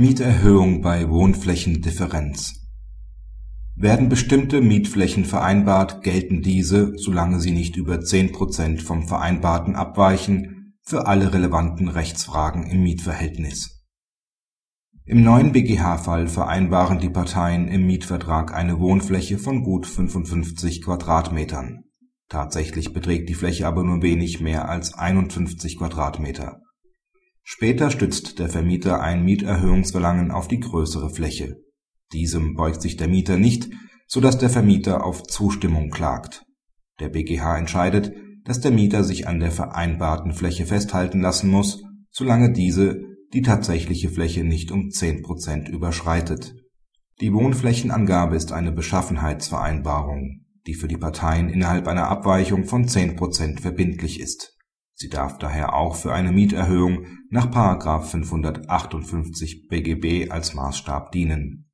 Mieterhöhung bei Wohnflächendifferenz Werden bestimmte Mietflächen vereinbart, gelten diese, solange sie nicht über 10 Prozent vom Vereinbarten abweichen, für alle relevanten Rechtsfragen im Mietverhältnis. Im neuen BGH-Fall vereinbaren die Parteien im Mietvertrag eine Wohnfläche von gut 55 Quadratmetern. Tatsächlich beträgt die Fläche aber nur wenig mehr als 51 Quadratmeter Später stützt der Vermieter ein Mieterhöhungsverlangen auf die größere Fläche. Diesem beugt sich der Mieter nicht, so dass der Vermieter auf Zustimmung klagt. Der BGH entscheidet, dass der Mieter sich an der vereinbarten Fläche festhalten lassen muss, solange diese die tatsächliche Fläche nicht um 10 Prozent überschreitet. Die Wohnflächenangabe ist eine Beschaffenheitsvereinbarung, die für die Parteien innerhalb einer Abweichung von 10 Prozent verbindlich ist Sie darf daher auch für eine Mieterhöhung nach § 558 BGB als Maßstab dienen.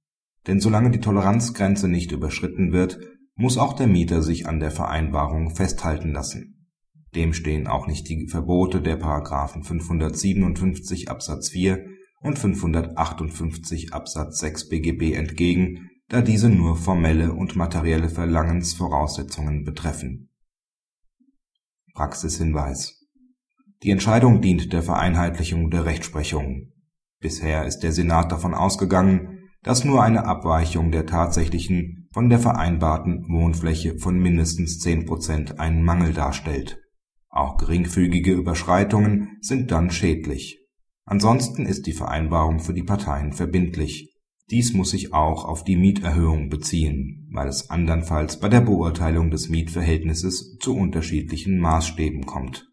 Denn solange die Toleranzgrenze nicht überschritten wird, muss auch der Mieter sich an der Vereinbarung festhalten lassen. Dem stehen auch nicht die Verbote der § 557 Absatz 4 und 558 Absatz 6 BGB entgegen, da diese nur formelle und materielle Verlangensvoraussetzungen betreffen. Praxishinweis die Entscheidung dient der Vereinheitlichung der Rechtsprechung. Bisher ist der Senat davon ausgegangen, dass nur eine Abweichung der tatsächlichen von der vereinbarten Wohnfläche von mindestens 10 Prozent einen Mangel darstellt. Auch geringfügige Überschreitungen sind dann schädlich. Ansonsten ist die Vereinbarung für die Parteien verbindlich. Dies muss sich auch auf die Mieterhöhung beziehen, weil es andernfalls bei der Beurteilung des Mietverhältnisses zu unterschiedlichen Maßstäben kommt